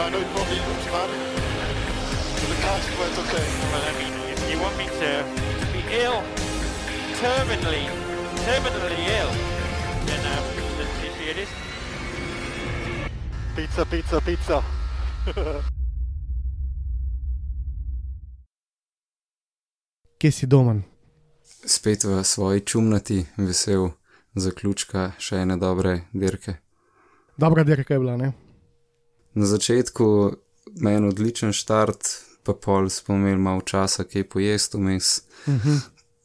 I know it probably looks bad. But the car's quite okay. Well, I mean, if you want me to, be ill, terminally, terminally ill, then um, let's see, see it is. Pizza, pizza, pizza. Kje si domen? Spet v svoji čumnati, vesel zaključka še ene dobre dirke. Dobra dirka je bila, ne? Na začetku meni odličen start, pa pol smo imeli malo časa, kaj pojesti vmes, Uh -huh.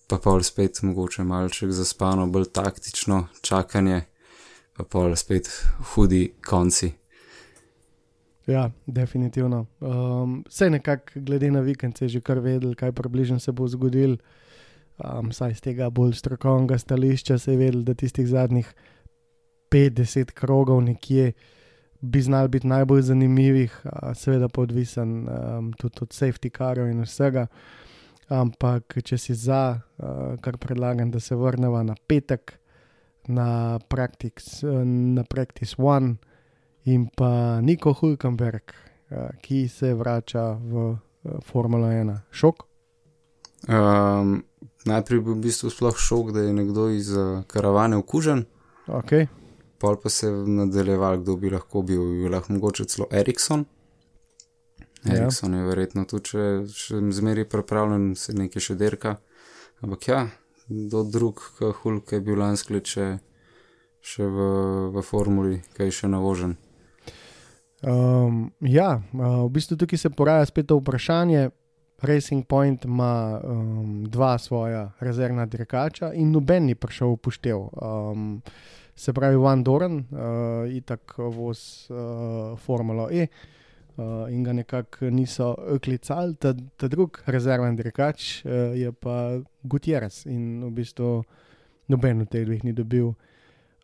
pa pol spet mogoče malček zaspano, bolj taktično čakanje, pa pol spet hudi konci. Ja, definitivno. Um, vse nekako, glede na vikend, se je že kar vedel, kaj približno se bo zgodil. Um, saj z tega bolj strokovnega stališča se je vedel, da tistih zadnjih 50 krogov nekje bi znal biti najbolj zanimivih, seveda pa odvisen um, tudi od safety carov in vsega. Ampak, če si za, uh, kar predlagam, da se vrnemo na petek, na Practice, na practice One in pa Niko Hulkenberg, uh, ki se vrača v uh, Formulo 1. Šok? Um, najprej bi v bistvu sploh šok, da je nekdo iz uh, karavane okužen, Okay. Pol pa se je nadaljeval, kdo bi lahko bil, bi lahko mogoče celo Erikson. Ja. Erikson je verjetno tudi še, še zmeraj pripravljen, se nekaj še derka. Ampak ja, do drug, kot Hulk je bil lansko let še, še v, v formuli, kaj še navožen. Um, ja, uh, v bistvu tukaj se poraja spet to vprašanje. Racing Point ima um, dva svoja rezervna dirkača in noben ni prišel v poštev. Um, se pravi, Van Doren, uh, itak voz uh, Formula E uh, in ga nekako niso klicali, ta, ta drug rezervni dirkač uh, je pa Gutierrez in v bistvu noben od teh dveh ni dobil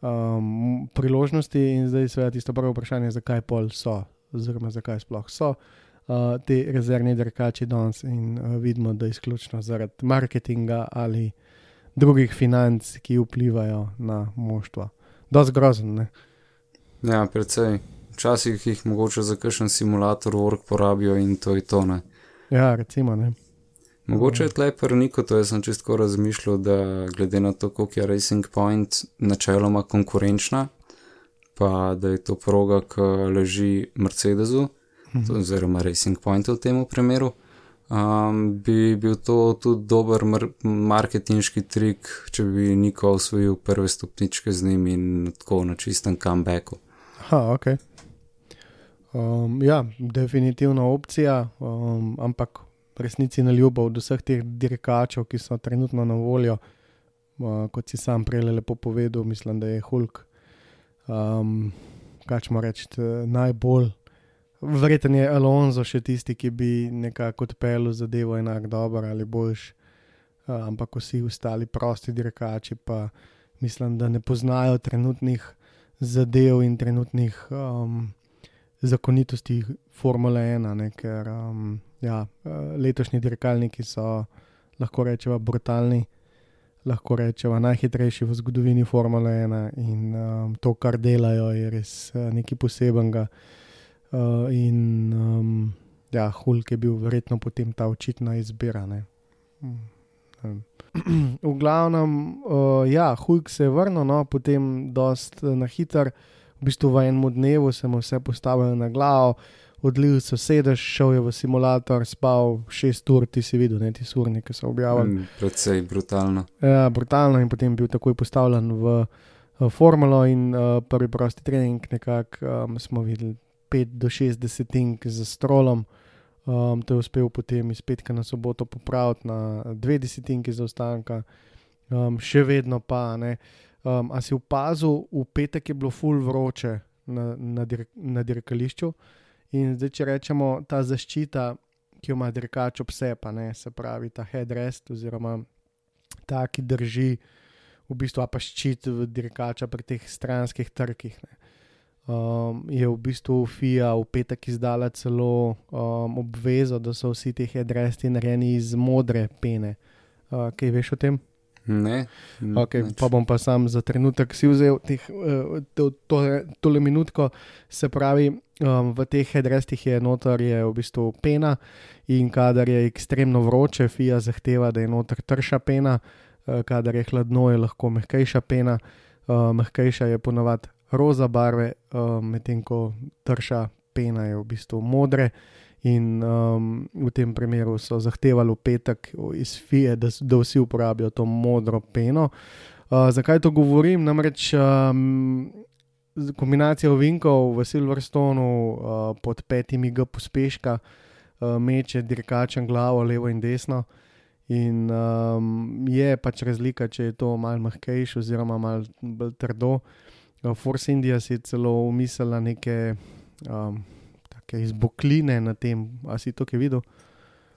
um, priložnosti, in zdaj je seveda tisto prvo vprašanje, zakaj pol so, oziroma zakaj sploh so uh, te rezervne dirkači danes. In uh, vidimo, da je izključno zaradi marketinga ali drugih financ, ki vplivajo na moštvo. Dost grozen, ne? Ja, predvsej. Včasih jih mogoče za kakšen simulator work porabijo in to je to. Ne. Ja, recimo, ne. Mogoče je tle prniko, to jaz sem čisto razmišljal, da glede na to, koliko je Racing Point načeloma konkurenčna, pa da je to proga, ki leži Mercedesu, to, oziroma Racing Pointu v tem primeru, um, bi bil to tudi dober mar marketinški trik, če bi Niko osvojil prve stopničke z njim in tako na čistem comebacku. Ha, ok. Um, ja, definitivna opcija, um, ampak resnici na ljubo od vseh teh dirkačev, ki so trenutno na voljo, uh, kot si sam prej lepo povedal, mislim, da je Hulk, um, kaj smo reči, najbolj. Verjetno je Alonso še tisti, ki bi nekako odpeljal zadevo enako dobro ali boljš, uh, ampak vsi ostali prosti dirkači pa mislim, da ne poznajo trenutnih zadev in trenutnih um, zakonitosti Formule 1, ne, ker um, ja, eh, letošnji dirkalniki so, lahko rečemo, brutalni, lahko rečemo, najhitrejši v zgodovini Formule 1 in um, to, kar delajo, je res uh, nekaj posebenega. Uh, in um, ja, Hulk je bil verjetno potem ta očitna izbira. Ne. Mm, v glavnem, uh, ja, Hulk se je vrnil, no, potem dost na hiter, v bistvu v enem dnevu se mu vse postavilo na glavo, odlil so sedež, šel je v simulator, spal 6 ur, ti si videl, ne ti surni, ki so objavili. Mm, Predvsej brutalno. Ja, brutalno in potem bil takoj postavljen v uh, formulo in uh, prvi prosti trening, nekako um, smo videli 5 do 6 desetink za strolom. Um, to je uspel potem iz petka na soboto popraviti na dve desetinki zaostanka, um, še vedno pa ne. Um, a si opazil, v petek je bilo full vroče na, na, dir na dirkališču In zdaj, če rečemo ta zaščita, ki jo ima dirkač ob sebi, se pravi ta headrest oziroma ta, ki drži v bistvu pa ščit dirkača pri teh stranskih trkih. Ne. Um, je v bistvu FIA v petek izdala celo um, obvezo, da so vsi ti headresti narejeni iz modre pene. Uh, kaj veš o tem? Ne, Okay, nič. pa bom pa sam za trenutek si vzel teh, eh, to, to, tole minutko. Se pravi, um, v teh headrestih je noter je v bistvu pena in kadar je ekstremno vroče, FIA zahteva, da je noter trša pena, uh, kadar je hladno, je lahko mehkejša pena. Uh, mehkejša je ponovadi roza barve, uh, medtem ko trša pena je v bistvu modre. In um, v tem primeru so zahtevali v petek iz FIE, da, da vsi uporabijo to modro peno. Uh, zakaj to govorim? Namreč um, kombinacija ovinkov v Silverstonu uh, pod petimi G pospeška uh, meče dirkačem glavo levo in desno. In um, je pač razlika, če je to malo mehkejše oziroma malo bolj trdo. Uh, Force India si je celo umislila neke um, izbokline na tem, a si to kaj videl?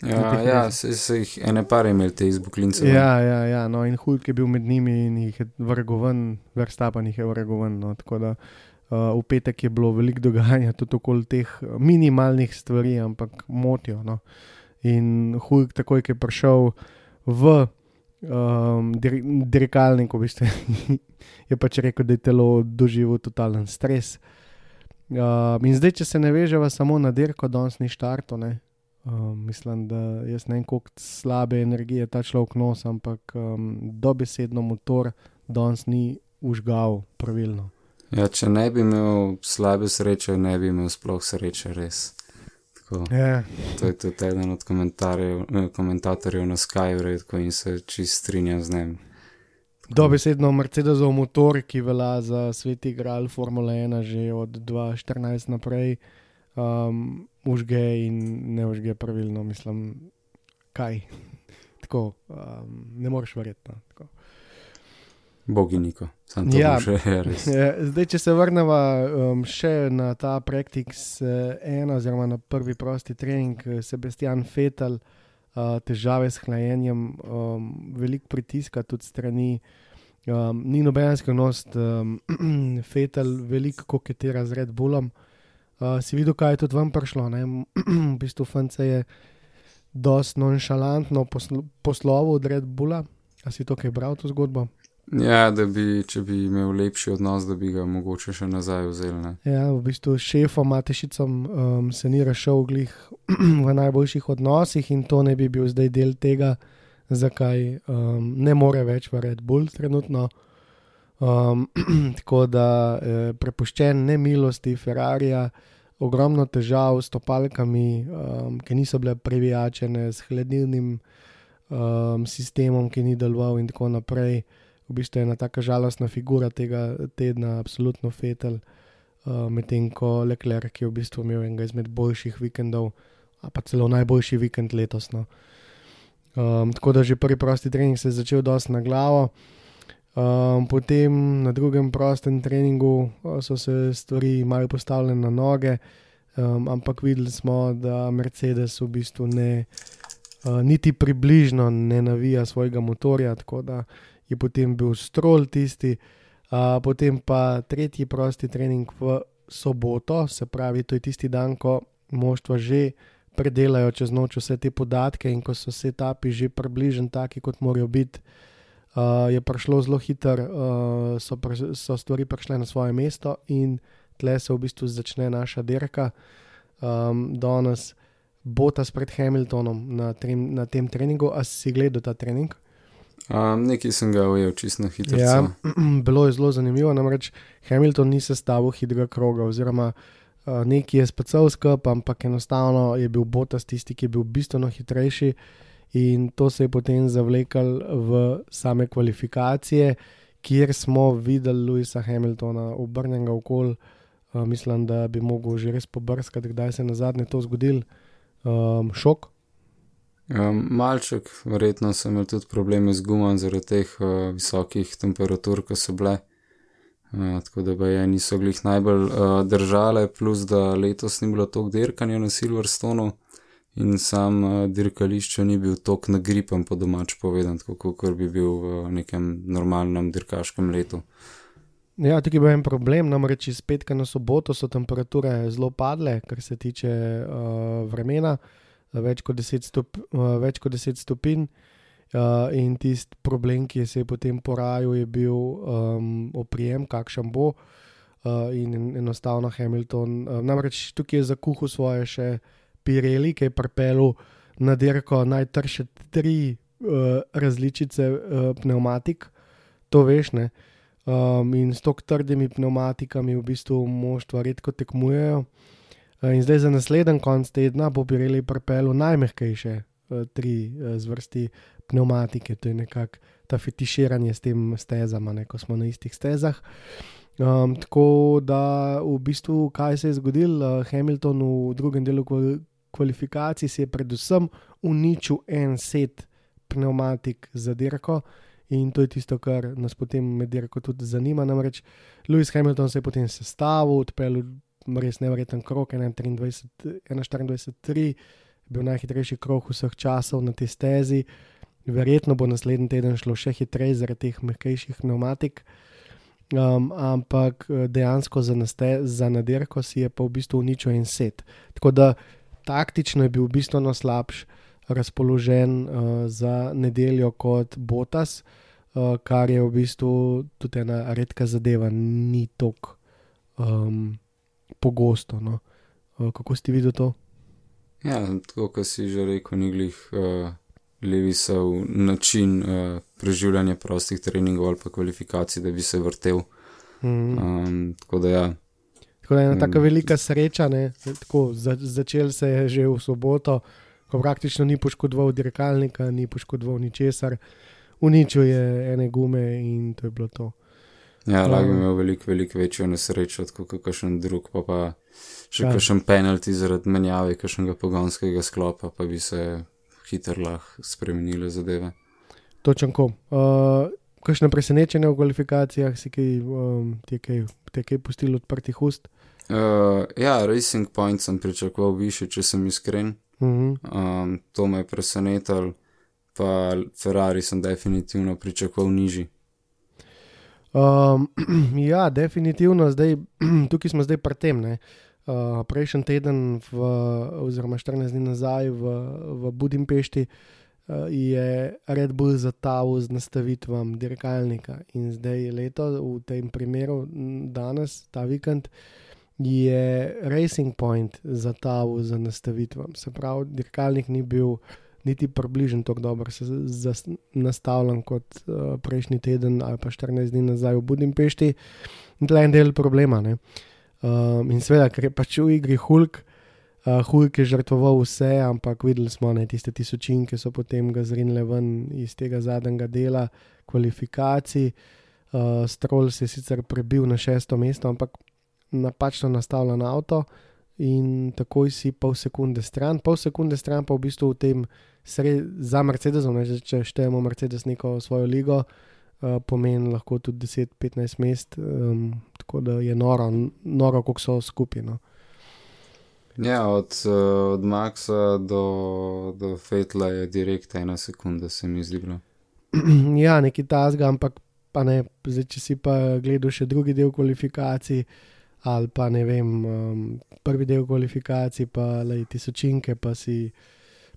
Ja, ja se, se jih ene par imeli te izbuklince. Ja, ja, ja, no, in Hulk je bil med njimi in jih je vrgel ven, Verstappen jih je vrgel ven. No, tako da uh, v petek je bilo veliko dogajanja tudi okoli teh uh, minimalnih stvari, ampak motijo. No. In Hulk, takoj ko je prišel v um, dir dirkalnik, v bistvu, je pač rekel, da je telo doživel totalen stres. Uh, in zdaj, če se ne veževa samo na dirko, danes ni štarto, ne, Um, mislim, da jaz ne vem, koliko slabe energije ta človek nosi, ampak um, dobesedno motor danes ni užgal pravilno. Ja, če ne bi imel slabe sreče, ne bi imel sploh sreče, res. Tako, Ja, to je tudi eden od eh, komentatorjev na Skype in se čist strinjam z njim. dobesedno Mercedesov motor, ki velja za svet igral Formule 1 že od 2014 naprej, um, užge in ne užge pravilno, mislim, kaj. Tako, um, ne moreš verjeti. No, tako. Boginiko, sam to Ja. ja. še res. Eh, Zdaj, če se vrnemo um, še na ta Practice 1, oziroma na prvi prosti trening, eh, Sebastian Fetel, uh, težave s hlajenjem, um, veliko pritiska tudi strani. Um, ni noben skrivnost, um, Fetel veliko koketira z Red Bullom. Uh, si videl, kaj je tudi vam prišlo? V bistvu Fance je dosti nonšalantno poslo posloval od Red Bulla. A si to kaj bral, to zgodbo? Ja, da bi, če bi imel lepši odnos, da bi ga mogoče še nazaj vzel. Ne? Ja, v bistvu s šefom Matešicom um, se ni rešil glih v najboljših odnosih in to ne bi bil zdaj del tega, zakaj um, ne more več v Red Bull trenutno. Um, tako da eh, prepuščen nemilosti Ferrarija, ogromno težav s topalkami, um, ki niso bile previjačene, s hladilnim um, sistemom, ki ni deloval in tako naprej. V bistvu ena tako žalostna figura tega tedna, absolutno fetel. Uh, Medtem ko Leclerc je v bistvu imel enega izmed boljših vikendov, pa celo najboljši vikend letos. No. Um, tako da že prvi prosti trening se je začel dosti na glavo. Um, potem na drugem prostem treningu uh, so se stvari malo postavile na noge, um, ampak videli smo, da Mercedes v bistvu ne, uh, niti približno ne navija svojega motorja, tako da je potem bil strol tisti. Uh, potem pa tretji prosti trening v soboto, se pravi, to je tisti dan, ko moštva že predelajo čez noč vse te podatke in ko so se etapi že približni, taki kot morajo biti. Uh, je prišlo zelo hitro, uh, so, pr so stvari prišle na svoje mesto, in tle se v bistvu začne naša dirka. Um, danes bo ta spred Hamiltonom na, trem, na tem treningu, a si gledal ta trening? Um, nekaj sem ga ujel čisto hitro. Ja, bilo je zelo zanimivo, namreč Hamilton ni sestavil hitrega kroga, oziroma uh, neki je spacal skup, ampak enostavno je bil Botas tisti, ki je bil bistveno hitrejši. In to se je potem zavleklo v same kvalifikacije, kjer smo videli Louisa Hamiltona obrnjenega okoli. Uh, mislim, da bi mogel že res pobrskati, kdaj se je na zadnje to zgodil. Um, šok. Um, malček, verjetno sem imel tudi probleme z gumom zaradi teh uh, visokih temperatur, ki so bile. Uh, tako da je niso glih najbolj uh, držale, plus da letos ni bilo toliko dirkanja na Silverstonu in sam uh, dirkališče ni bil toliko nagripen, po domač povedan, kot bi bil v nekem normalnem dirkaškem letu. Ja, tukaj je bil en problem, namreč iz petka na soboto so temperature zelo padle, kar se tiče uh, vremena, več kot 10, stop, uh, več kot 10 stopinj. Uh, in tisti problem, ki se je potem porajal, je bil um, oprijem, kakšen bo. Uh, in enostavno Hamilton, uh, namreč tukaj je zakuhal svoje še Pirelli, ki je pripeljal na dirko najtrše tri uh, različice uh, pneumatik, to veš ne. Um, in s tako trdimi pneumatikami v bistvu moštva redko tekmujejo. Uh, in zdaj za naslednji konc tedna bo Pirelli pripeljal najmehkejše uh, tri uh, zvrsti pneumatike, to je nekako ta fetiširanje s tem stezama, ne, ko smo na istih stezah. Um, tako da v bistvu, kaj se je zgodilo, uh, Hamilton v drugem delu kvalifikacij si je predvsem uničil en set pneumatik za dirko. In to je tisto, kar nas potem med dirko tudi zanima. Namreč Lewis Hamilton se je potem sestavil, odpeljal res nevreten krok, 1-24-3, bil najhitrejši krok vseh časov na tej stezi. Verjetno bo naslednji teden šlo še hitreje zaradi teh mehkejših pneumatik. Um, ampak eh, dejansko za, naste, za nadirko si je pa v bistvu uničil en set. Tako da taktično je bil bistveno slabši razpoložen uh, za nedeljo kot Botas, uh, kar je v bistvu tudi ena redka zadeva, ni tako um, pogosto. No. Uh, kako ste videli to? Ja, tako kot si že rekel, ni glih uh, levi so način uh, preživljanja prostih treningov ali pa kvalifikacij, da bi se vrtel. Mm. Um, tako da ja. Tako da je ena tako mm. velika sreča, tako, za, začel se je že v soboto, ko praktično ni poškodoval dirkalnika, ni poškodoval ničesar, uničil je ene gume in to je bilo to. Ja, lahko bi imel veliko, veliko večjo nesrečo, kot kakšen drug, pa, pa še ja. kakšen penalti zaradi menjave, kakšnega pogonskega sklopa, pa bi se hitro lahko spremenile zadeve. Točen kom. Uh, kakšne presenečenje v kvalifikacijah si kaj, um, ti kaj, kaj pustili odprtih ust? Uh, ja, Racing Point sem pričakoval više, če sem iskren. Um, to me je presenetilo, pa Ferrari sem definitivno pričakoval nižji. Um, ja, definitivno, zdaj, tukaj smo zdaj pri tem. Uh, Prejšnji teden, v, oziroma 14 dni nazaj v, v Budimpešti, uh, je Red Bull zatavil z nastavitvam dirkalnika in zdaj je leto, v tem primeru, danes, ta vikend. Uh, je Racing Point za ta z nastavitvam. Se pravi, dirkalnik ni bil niti približno tako dobro nastavljen kot uh, prejšnji teden ali pa 14 dni nazaj v Budimpešti. In to je en del problema. Um, in seveda, ker je pač v igri Hulk. Uh, Hulk je žrtvoval vse, ampak videli smo ne, tiste tisočinke, so potem ga zrinile ven iz tega zadnjega dela kvalifikacij. Uh, Stroll se je sicer prebil na šesto mesto, ampak napačno nastavljen avto in takoj si pol sekunde stran, pol sekunde stran pa v bistvu v tem sred, za Mercedesom, ne, če štejemo Mercedes neko svojo ligo, uh, pomeni lahko tudi 10-15 mest, um, tako da je noro, noro koliko so skupino. Ja, od, uh, od Maxa do, do Fetla je direkt ena sekunda, se mi zdi. ja, neki tasga, ampak pa ne, zdaj, če si pa gledal še drugi del kvalifikacij, uh, ali pa ne vem, um, prvi del kvalifikacij, pa le tisočinke, pa si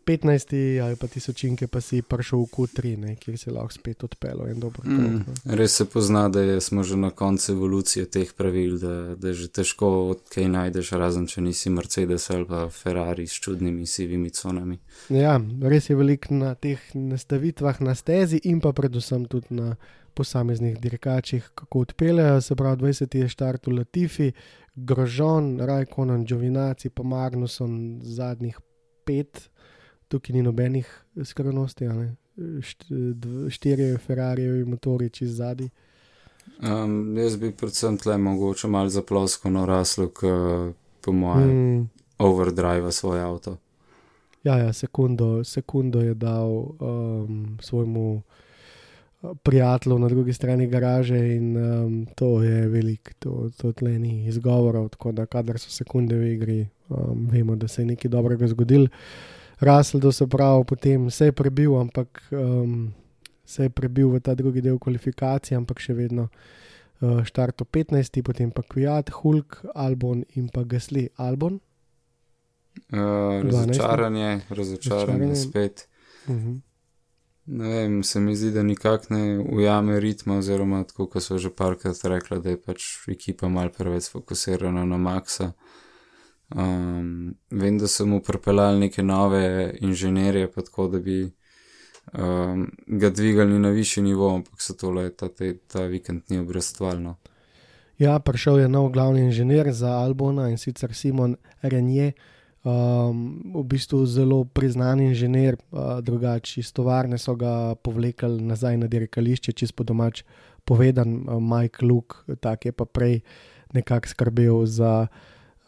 15, ali pa tisočinke, pa si prišel v Q3, ne, kjer se lahko spet odpelo in dobro. Mm, res se pozna, da je, smo že na koncu evolucije teh pravil, da, da je že težko kaj najdeš, razen če nisi Mercedes ali pa Ferrari s čudnimi sivimi conami. Ja, res je velik na teh nastavitvah na stezi in pa predvsem tudi na posameznih dirkačih, kako odpeljejo. Se pravi, 20 je štart v Latifi, Grožon, Rajkonon, Džovinaci, pa Magnuson, zadnjih pet, tukaj ni nobenih skrivnosti, štiri Ferrarijevi motori čez zadnji. Um, jaz bi predvsem tle mogoče malo zaplosko na raslog, po mojem, mm. overdrive svoj avto. Ja, ja sekundo, sekundo je dal um, svojemu prijateljev na drugi strani garaže in um, to je velik, to, to tle ni izgovorov, tako da kadar so sekunde v igri, um, vemo, da se je nekaj dobrega zgodilo. Rasel, da se pravi, potem se je prebil, ampak um, se je prebil v ta drugi del kvalifikacije, ampak še vedno uh, štarto 15, potem pa Kviat, Hulk, Albon in pa Gasli Albon. Uh, razočaranje, razočaranje spet. Uh -huh. Ne vem, se mi zdi, da nikak ne ujame ritma, oziroma tako, kot so že parkrat rekla, da je pač ekipa mal preveč fokusirana na Maxa. Um, vem, da so mu pripeljali neke nove inženirje, pa tako, da bi um, ga dvigali na višji nivo, ampak se tole ta, ta, ta vikend ni obrestvalno. Ja, prišel je nov glavni inženir za Albona in sicer Simon Renje um, v bistvu zelo priznan inženir, uh, drugače iz tovarne so ga povlekli nazaj na dirkališče, čez po domač povedan, uh, Mike Luke, tak je pa prej nekako skrbel za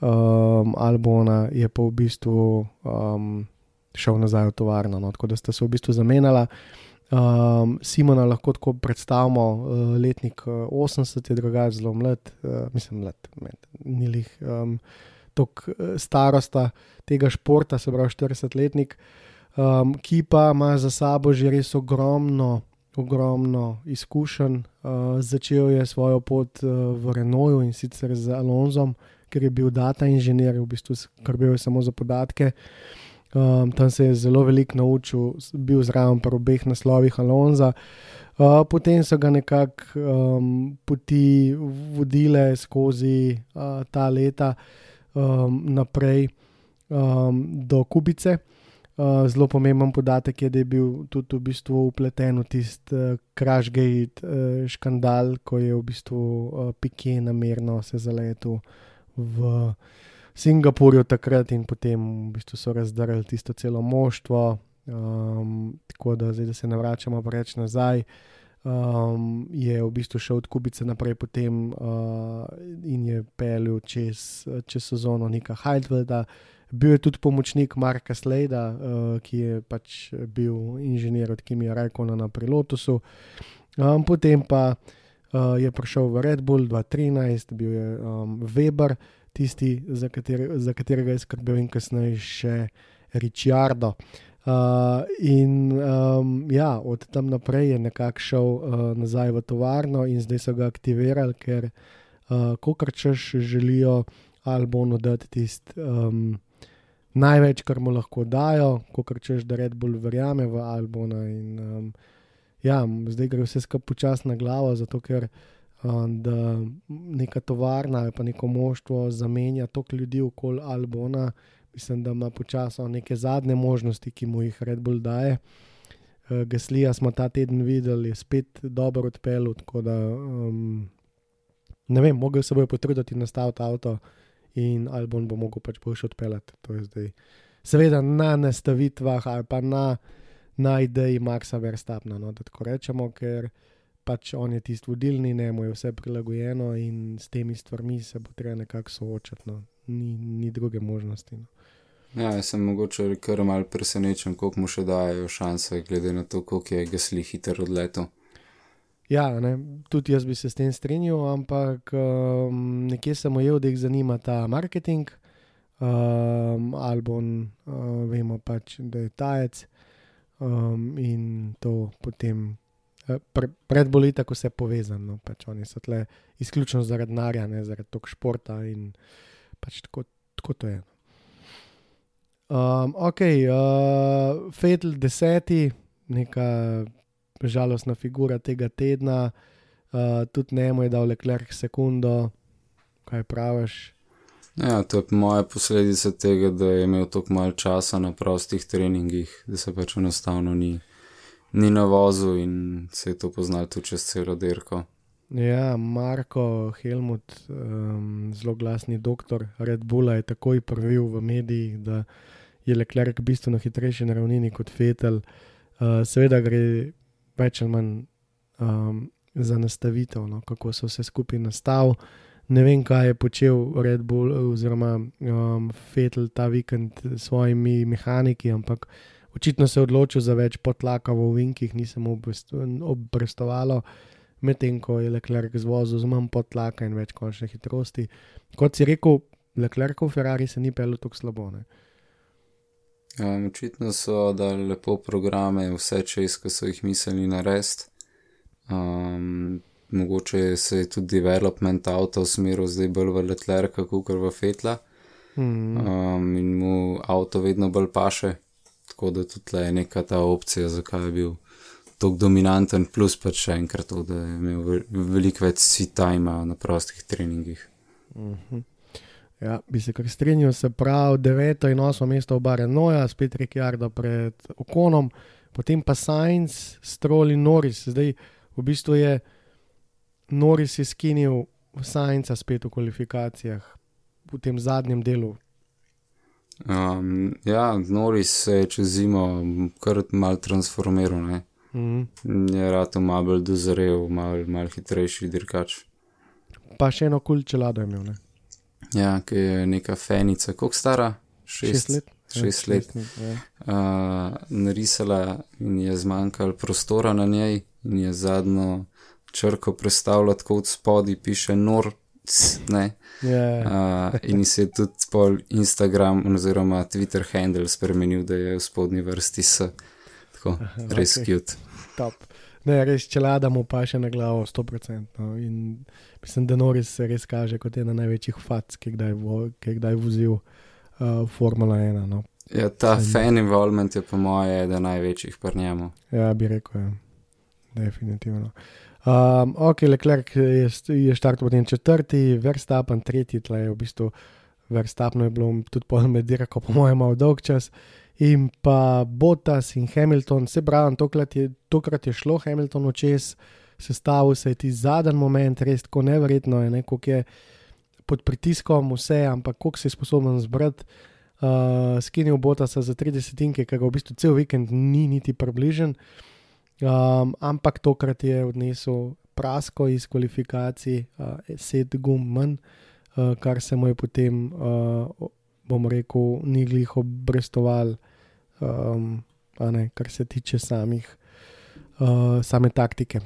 um, Albona, je pa v bistvu um, šel nazaj v tovarno, no, tako da sta se v bistvu zamenjala. Um, Simona lahko tako predstavimo, uh, letnik uh, 80 je drugače zelo mlad, uh, mislim, mlad, ni lih. Um, tok eh, starosta tega športa, se pravi 40-letnik, um, ki pa ima za sabo že res ogromno, ogromno izkušenj. Uh, začel je svojo pot uh, v Renoju in sicer z Alonzom, ker je bil data inženir, v bistvu skrbel je samo za podatke. Um, tam se je zelo veliko naučil, bil zraven pri obeh naslovih Alonza. Uh, potem so ga nekako um, poti vodile skozi uh, ta leta, uh, um, naprej um, do Kubice. Uh, zelo pomemben podatek je, da je bil tudi v bistvu upleten v tisti uh, Crashgate uh, škandal, ko je v bistvu uh, Pike namerno se zaletel v Singapurju takrat in potem v bistvu so razdarili tisto celo moštvo. Um, tako da zdaj, da se ne vračamo preveč nazaj. Uh, um, je v bistvu šel od Kubice naprej potem, uh, in je pelil čez, čez sezono Nika Heidvelda. Bil je tudi pomočnik Marka Slejda, uh, ki je pač bil inženir od Kimija Rajkona na Prilotusu. Um, potem pa uh, je prišel v Red Bull 2013, bil je um, Weber, tisti, za, kater, za katerega je skrbel in kasneje še Ricciardo. Uh, Uh, in um, ja, od tam naprej je nekako šel uh, nazaj v tovarno, in zdaj so ga aktivirali, ker uh, ko kar češ želijo Albonu dati tisti um, največ, kar mu lahko dajo, ko kar češ da Red Bull verjame v Albona. In, um, ja, zdaj gre vse skupaj počasi na glavo, zato ker um, neka tovarna ali pa neko moštvo zamenja toliko ljudi okoli Albona mislim, da ima počasno neke zadnje možnosti, ki mu jih Red Bull daje. Uh, Gaslija smo ta teden videli, spet dobro odpeljal. Tako da um, ne vem, mogel se bojo potruditi in nastaviti avto, in Albon bo mogel pač boljše odpeljati. To je zdaj. Seveda na nastavitvah ali pa na, na ideji Maxa Verstapna, no, da tako rečemo, ker pač on je tisti vodilni, ne mu je vse prilagojeno in s temi stvarmi se bo treba nekako soočati. No. Ni, ni druge možnosti. No. Ja, sem mogoče kar mal presenečen, koliko mu še dajo šanse, glede na to, koliko je gasli hiter odletel. Ja, ne, tudi jaz bi se s tem strinjal, ampak um, nekje sem ujel, da jih zanima ta marketing. Um, Albon, uh, vemo pač, da je tajec um, in to potem uh, pre, predboli tako vse povezano. Pač oni so tle izključno zaradi narja, ne zaradi tog športa in pač tako, tako to je. No. Um, ok, uh, Fatal 10, neka žalostna figura tega tedna, uh, tudi ne moj dal leklerk sekundo, kaj praviš. Ja, to je moja posledica tega, da je imel tako malo časa na prostih treningih, da se pač enostavno ni, ni na vozu in se je to poznal tudi čez celo dirko. Ja, Marko Helmut, um, zelo glasni doktor Red Bulla, je takoj prvil v medijih, da je Leclerc bistveno hitrejši na ravnini kot Fetel. Uh, seveda gre več ali manj um, za nastavitev, no, kako so vse skupaj nastavili. Ne vem, kaj je počel Red Bull oziroma um, Fetel ta vikend s svojimi mehaniki, ampak očitno se je odločil za več potlaka v Vinkih, nisem obrestovalo, medtem ko je Leclerc zvozil z manj potlaka in več končne hitrosti. Kot si rekel, Leclerc v Ferrari se ni pel tako slabo. Ne? Um, očitno so dali lepo programe, vse čez, ki so jih mislili narediti. Um, mogoče se je tudi development avta usmeril zdaj bolj v Leclerca, kot v Fetla. Mm. Um, in mu avto vedno bolj paše, tako da tudi tle je neka ta opcija, zakaj je bil tako dominanten, plus pa še enkrat to, da je imel ve- veliko več svitajma na prostih treningih. Mhm. Ja, bi se kar strinjal, se pravi, deveto in osmo mesto oba Renoja, spet Ricciardo pred Okonom, potem pa Sainz, Stroll in Norris. Zdaj v bistvu je Norris izkinil Sainza spet v kvalifikacijah, v tem zadnjem delu. Um, ja, Norris se je čez zimo kar mal transformiral, ne? Mhm. je rado malo bolj dozorel, malo mal hitrejši dirkač. Pa še eno kul čelado je imel. Ne? Ja, ki je neka fenica, koliko stara? Šest, Šest let. Šest Ja, let. Ja. Uh, narisala in je zmanjkalo prostora na njej, in je zadnjo črko predstavila tako od spodaj, piše Nor. Ne, Ja, uh, in se je tudi pol Instagram oziroma Twitter handle spremenil, da je v spodnji vrsti S. Tako, res okej. cute. Top. Ne, res čelada mu pa še na glavo, 100%. No. In mislim, da Norris se res kaže kot ena največjih fac, ki je kdaj, vo, ki kdaj vozil uh, Formula 1. No. Ja, ta Sem- fan involvement je po moje eden največjih pri njemu. Ja, bi rekel, ja. definitivno. Um, ok, Leclerc je, je štartil potem četrti, Verstappen tretji, tle je v bistvu Verstappen je bilo tudi pol med dirko, po mojem, dolg čas. In pa Bottas in Hamilton, se pravi, tokrat je, tokrat je šlo Hamiltonu čez, sestavil se je ti zadnji moment, res tako neverjetno je, ne, koliko je pod pritiskom vse, ampak koliko si sposoben zbrati. Uh, skinil Bottasa za 30 tinke, ki ga v bistvu cel vikend ni niti približen. Um, ampak tokrat je odnesel prasko iz kvalifikacij, uh, sedem gum manj, uh, kar se mu je potem, uh, bom rekel, ni glih obrestoval, um, ne, kar se tiče samih, uh, same taktike.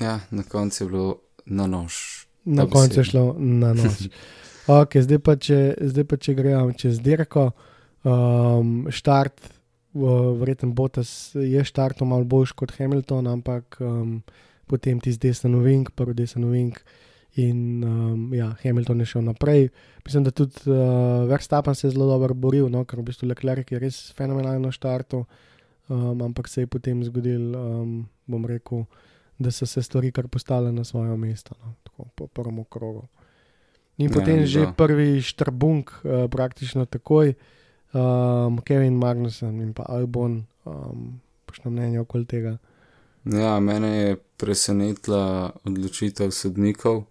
Ja, na koncu je bilo na nož. Na koncu je šlo na noč. Okay, zdaj, pa če, zdaj pa če gremo čez dirko, um, štart, uh, verjetno Botas je štartal malo boljš kot Hamilton, ampak um, potem ti zdaj se novink, prvi desen novink. In um, ja, Hamilton je šel naprej. Mislim, da tudi uh, Verstappen se je zelo dobro boril, no, ker v bistvu Leclerc je res fenomenalno štartal, um, ampak se je potem zgodil, um, bom rekel, da so se stvari kar postale na svoje mesto, no, tako po prvem krogu. In Ja, potem že da. prvi štrbunk, uh, praktično takoj, um, Kevin Magnussen in pa Albon, um, pošto mnenje okoli tega. Ja, mene je presenetila odločitev sodnikov.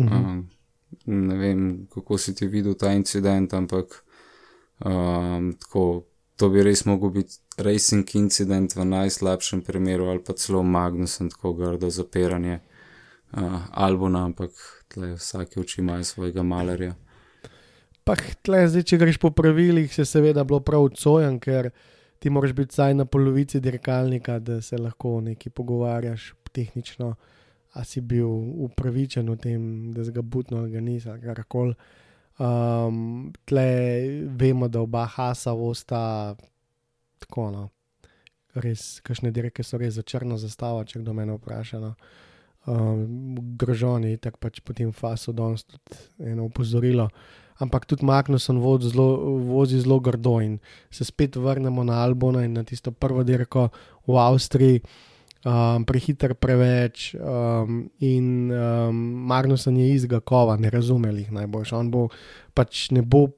Mhm. Um, ne vem, kako si ti videl ta incident, ampak um, tako, to bi res mogel biti racing incident v najslabšem primeru, ali pa celo Magnusen, tako grdo zapiranje uh, Albona, ampak tle vsake oči imajo svojega malerja. Pa tle, zdaj, če greš po pravilih, se seveda bilo prav odsojen, ker ti moraš biti vsaj na polovici dirkalnika, da se lahko nekaj pogovarjaš tehnično, a si bil upravičen v tem, da si ga butno ali ga nisi, ali karkoli. Um, tle vemo, da oba hasa vosta tako, no, res, kakšne dirke so res za črno zastavo, če kdo me vpraša. No. Um, Grožoni, tako pač potem faso danes tudi eno opozorilo. Ampak tudi Magnuson vozi zelo, vozi zelo grdo in se spet vrnemo na Albona in na tisto prvo dirko v Avstriji, um, prehiter preveč um, in um, Magnuson je izga kova, ne razumeli jih najbolj. On bo pač ne bo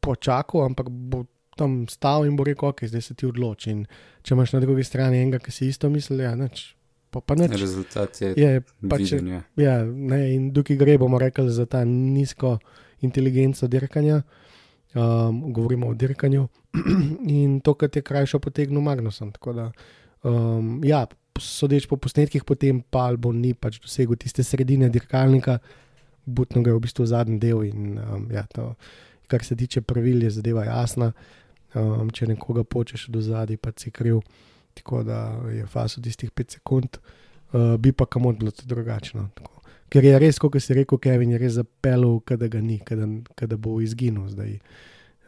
počakal, ampak bo tam stal in bo rekel, ok, zdaj se ti odloči. In če imaš na drugi strani enega, ki si isto misli, ja, nič. Pa, pa nič. Rezultat je Je pač, viden. Ja. ja, ne, in tukaj gre, bomo rekli, za ta nizko inteligenco dirkanja. Um, govorimo o dirkanju in to, kar je krajšo potegnil Magnuson. Tako da, um, ja, sodeč po posnetkih, potem pa Albon ni pač dosegel tiste sredine dirkalnika, butno ga je v bistvu zadnji del in um, ja, to, kar se tiče pravil, je zadeva jasna. um, če nekoga počeš do zadaj, pa si kriv, tako da je faso tistih 5 sekund, uh, bi pa kamot bilo drugačno. Tako. Ker je res, kot si rekel, Kevin je res zapeljal, da ga ni, da bo izginil zdaj.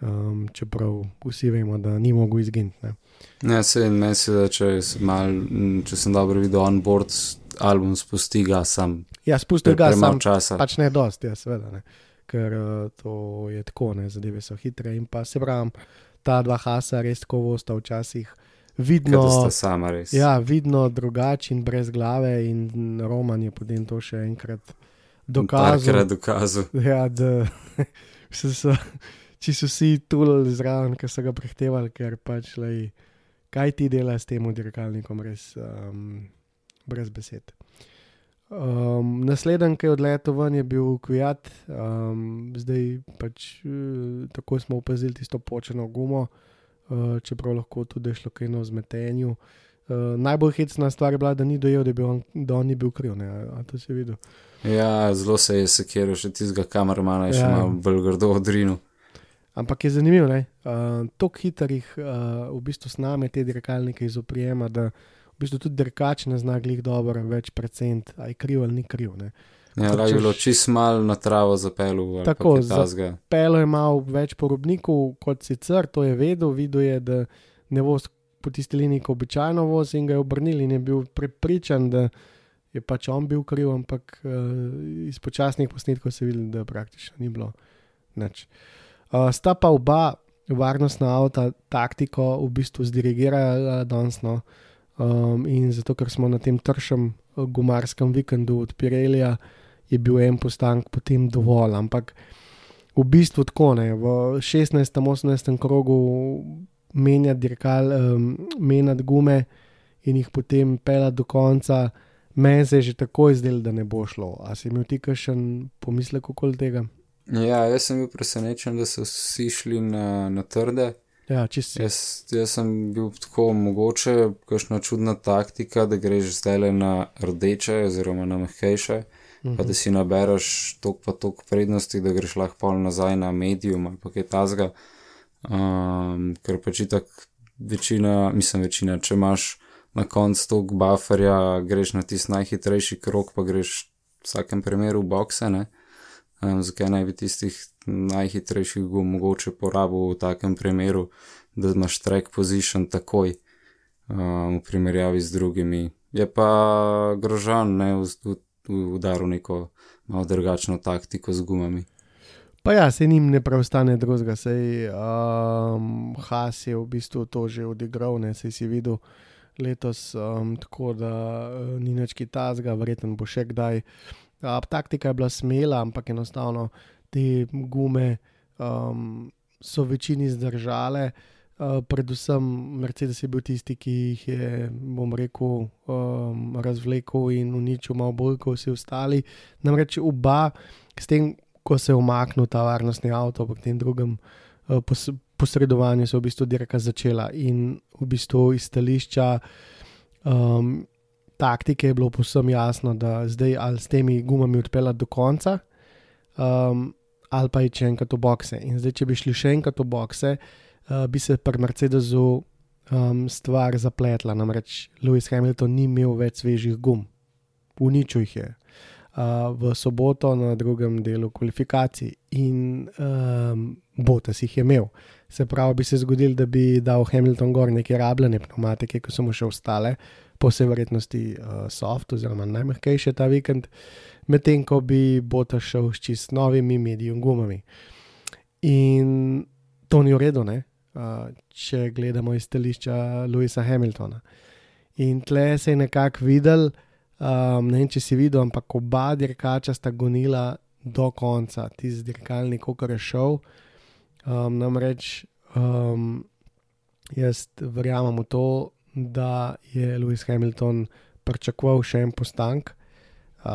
Um, čeprav vsi vemo, da ni mogel izginiti. Ne, se in meni se da, če, mal, če sem dobro videl on board, album spusti ga sam. Ja, spusti ga sam. Časa. Pač ne dosti, ja, seveda. Ne. Ker uh, to je tako, ne, zadeve so hitre. In pa se pravi, ta dva hasa res tako vosta včasih. Vidno, sama, ja, vidno drugače in brez glave, in Roman je potem to še enkrat dokazal. dokazal. Ja, da so, so, če so vsi tulili zraven, ki so ga prehtevali, ker pač le, kaj ti dela s tem dirkalnikom, res um, brez besed. Um, Naslednji, ki je odletel ven, je bil Kvijat, um, zdaj pač uh, tako smo opazili tisto počeno gumo, uh, čeprav lahko tudi šlo kaj na zmetenju. Uh, najbolj hecna stvar je bila, da ni dojel, da, on, da on ni bil kriv. Ne, a, a to si videl? Ja, zelo se je sekiral, še tistega kamermana ja. še malo bolj grdo odrinil. Ampak je zanimivo, da uh, tako hitrih uh, v bistvu sname te dirkalnike izoprijema, da v bistvu tudi dirkač ne zna glih dobro, več procent, aj kriv ali ni kriv. Ne. Ja, lahko je bilo čist mal na travo zapelu. Tako, zapelo je malo več porobnikov kot sicer, to je vedel, videl je, da ne bo po tisti liniji, kot običajno vozi in ga je obrnil in je bil prepričan, da je pač on bil kriv, ampak uh, iz počasnih posnetkov se vidi, da praktično ni bilo nič. Uh, sta pa oba varnostna avta taktiko v bistvu zdirigirala danes. No. Um, in zato, ker smo na tem tršem uh, gumarskem vikendu od Pirelija, je bil en postank potem dovolj. Ampak v bistvu tako ne, v 16-18 krogu menjati dirkal, um, menjati gume in jih potem pelati do konca, meni se je že tako izdel, da ne bo šlo. A si imel ti kakšen pomislek okoli tega? Ja, jaz sem bil presenečen, da so vsi šli na, na trde. Ja, jaz, jaz sem bil tako mogoče, kakšna čudna taktika, da greš zdaj le na rdeče, oziroma na mehkejše, uh -huh. pa da mhm. si nabereš tok pa tok prednosti, da greš lahko pol nazaj na medium ali pa kaj tasga. Um, ker pač tako večina, mislim, večina, če imaš na koncu tok bufferja, greš na tisti najhitrejši krok, pa greš v vsakem primeru v bokse. Um, zakaj naj bi tistih najhitrejših gum mogoče porabil v takem primeru, da imaš track position takoj um, v primerjavi z drugimi. Je pa grožan, ne udaril neko malo drugačno taktiko z gumami. Pa ja, se jim ne preostane drugega, sej um, Has je v bistvu to že odigral, ne sej si videl letos, um, tako da uh, ni nič kitazga, verjetno bo še kdaj. Uh, taktika je bila smela, ampak enostavno te gume um, so večini zdržale. Uh, predvsem Mercedes je bil tisti, ki jih je, bom rekel, um, razvlekel in uničil malo bolj kot vsi ostali. Namreč oba, s tem, ko se je umaknil ta varnostni avto, v tem drugem uh, pos posredovanju, so v bistvu dirka začela in v bistvu iz stališča um, taktike je bilo posebno jasno, da zdaj ali s temi gumami odpeljati do konca. Um, ali pa če enkrat v bokse. In zdaj, če bi šli še enkrat v bokse, uh, bi se pri Mercedesu um, stvar zapletla. Namreč Lewis Hamilton ni imel več svežih gum, uničil jih je. Uh, v soboto na drugem delu kvalifikacij in um, Botas jih je imel. Se pravi, bi se zgodil, da bi dal Hamilton gor neke rabljene pneumatike, ki so mu še ostale, po vsej verjetnosti uh, soft, oziroma najmehkejše ta vikend. Medtem ko bi Bota šel s čist novimi medijumi gumami. In to ni v redu, ne? Uh, če gledamo iz stališča Louisa Hamiltona. In tle se je nekako videl, um, ne vem, če si videl, ampak oba dirkača sta gonila do konca, tisti dirkalni, kot je šel. Um, namreč um, jaz verjamem v to, da je Louis Hamilton pričakoval še en postank,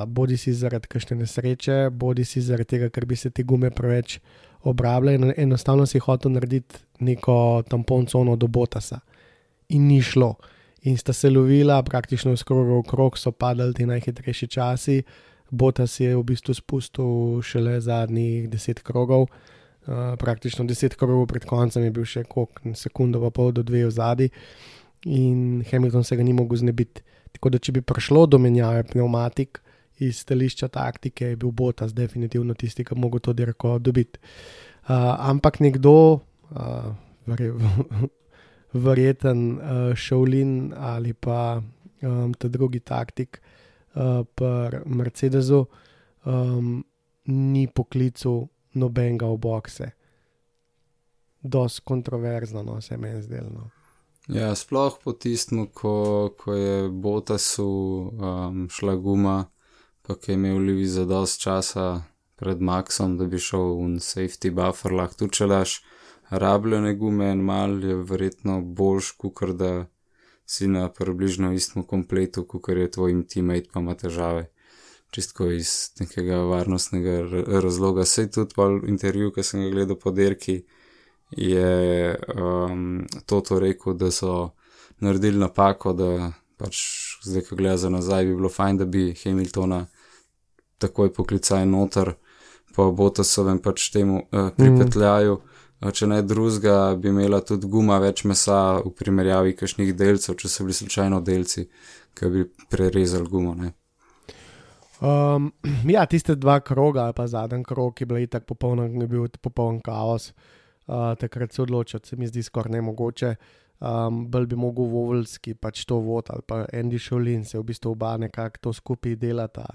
bodi si zaradi kakšne nesreče, bodi si zaradi tega, ker bi se te gume preveč obrabljale in enostavno si hotel narediti neko tampon cono do Botasa. In ni šlo. In sta se lovila, praktično skoro v krog so padali ti najhitrejši časi. Botas je v bistvu spustil šele zadnjih deset krogov, Uh, praktično 10 krogov pred koncem je bil še kok, sekundo pa pol do dve v zadnji in Hamilton se ga ni mogel znebiti. Tako da, če bi prišlo do menjave pneumatik iz stališča taktike, je bil Botas definitivno tisti, ki bi lahko to dirko dobiti. Uh, ampak nekdo, uh, verje, verjeten uh, Šaulin ali pa um, ta drugi taktik uh, pri Mercedesu, um, ni poklical nobenega v bokse. Dos kontroverzno, no, se meni zdelo. No. Ja, sploh po tistem, ko, ko je Botasu um, šla guma, pa ki je imel Livi za dost časa pred Maxom, da bi šel v safety buffer, lahko tu čelaš rabljene gume en mal, je verjetno boljš, kot da si na približno istem kompletu, kot je tvoj teammate, pa ima težave čistko iz nekega varnostnega razloga. Sej tudi pa intervju, ki sem ga gledal po derki, je um, to, to rekel, da so naredili napako, da pač zdaj, ko gleda za nazaj, bi bilo fajn, da bi Hamiltona takoj poklicali noter, pa bo to sovem pač temu uh, pripetljaju. Mm. Če ne drugega, bi imela tudi guma več mesa v primerjavi kakšnih delcev, če so bili slučajno delci, ki bi prerezali gumo. Ne? Um, ja, tiste dva kroga, pa zadnji krog, je bil tako popoln, je bil popoln kaos. Uh, takrat se odločiti, se mi zdi skoraj ne mogoče. Um, Bolj bi mogel Vovelski pač to vod ali pa Andy Šolin, se v bistvu oba nekako to skupaj delata.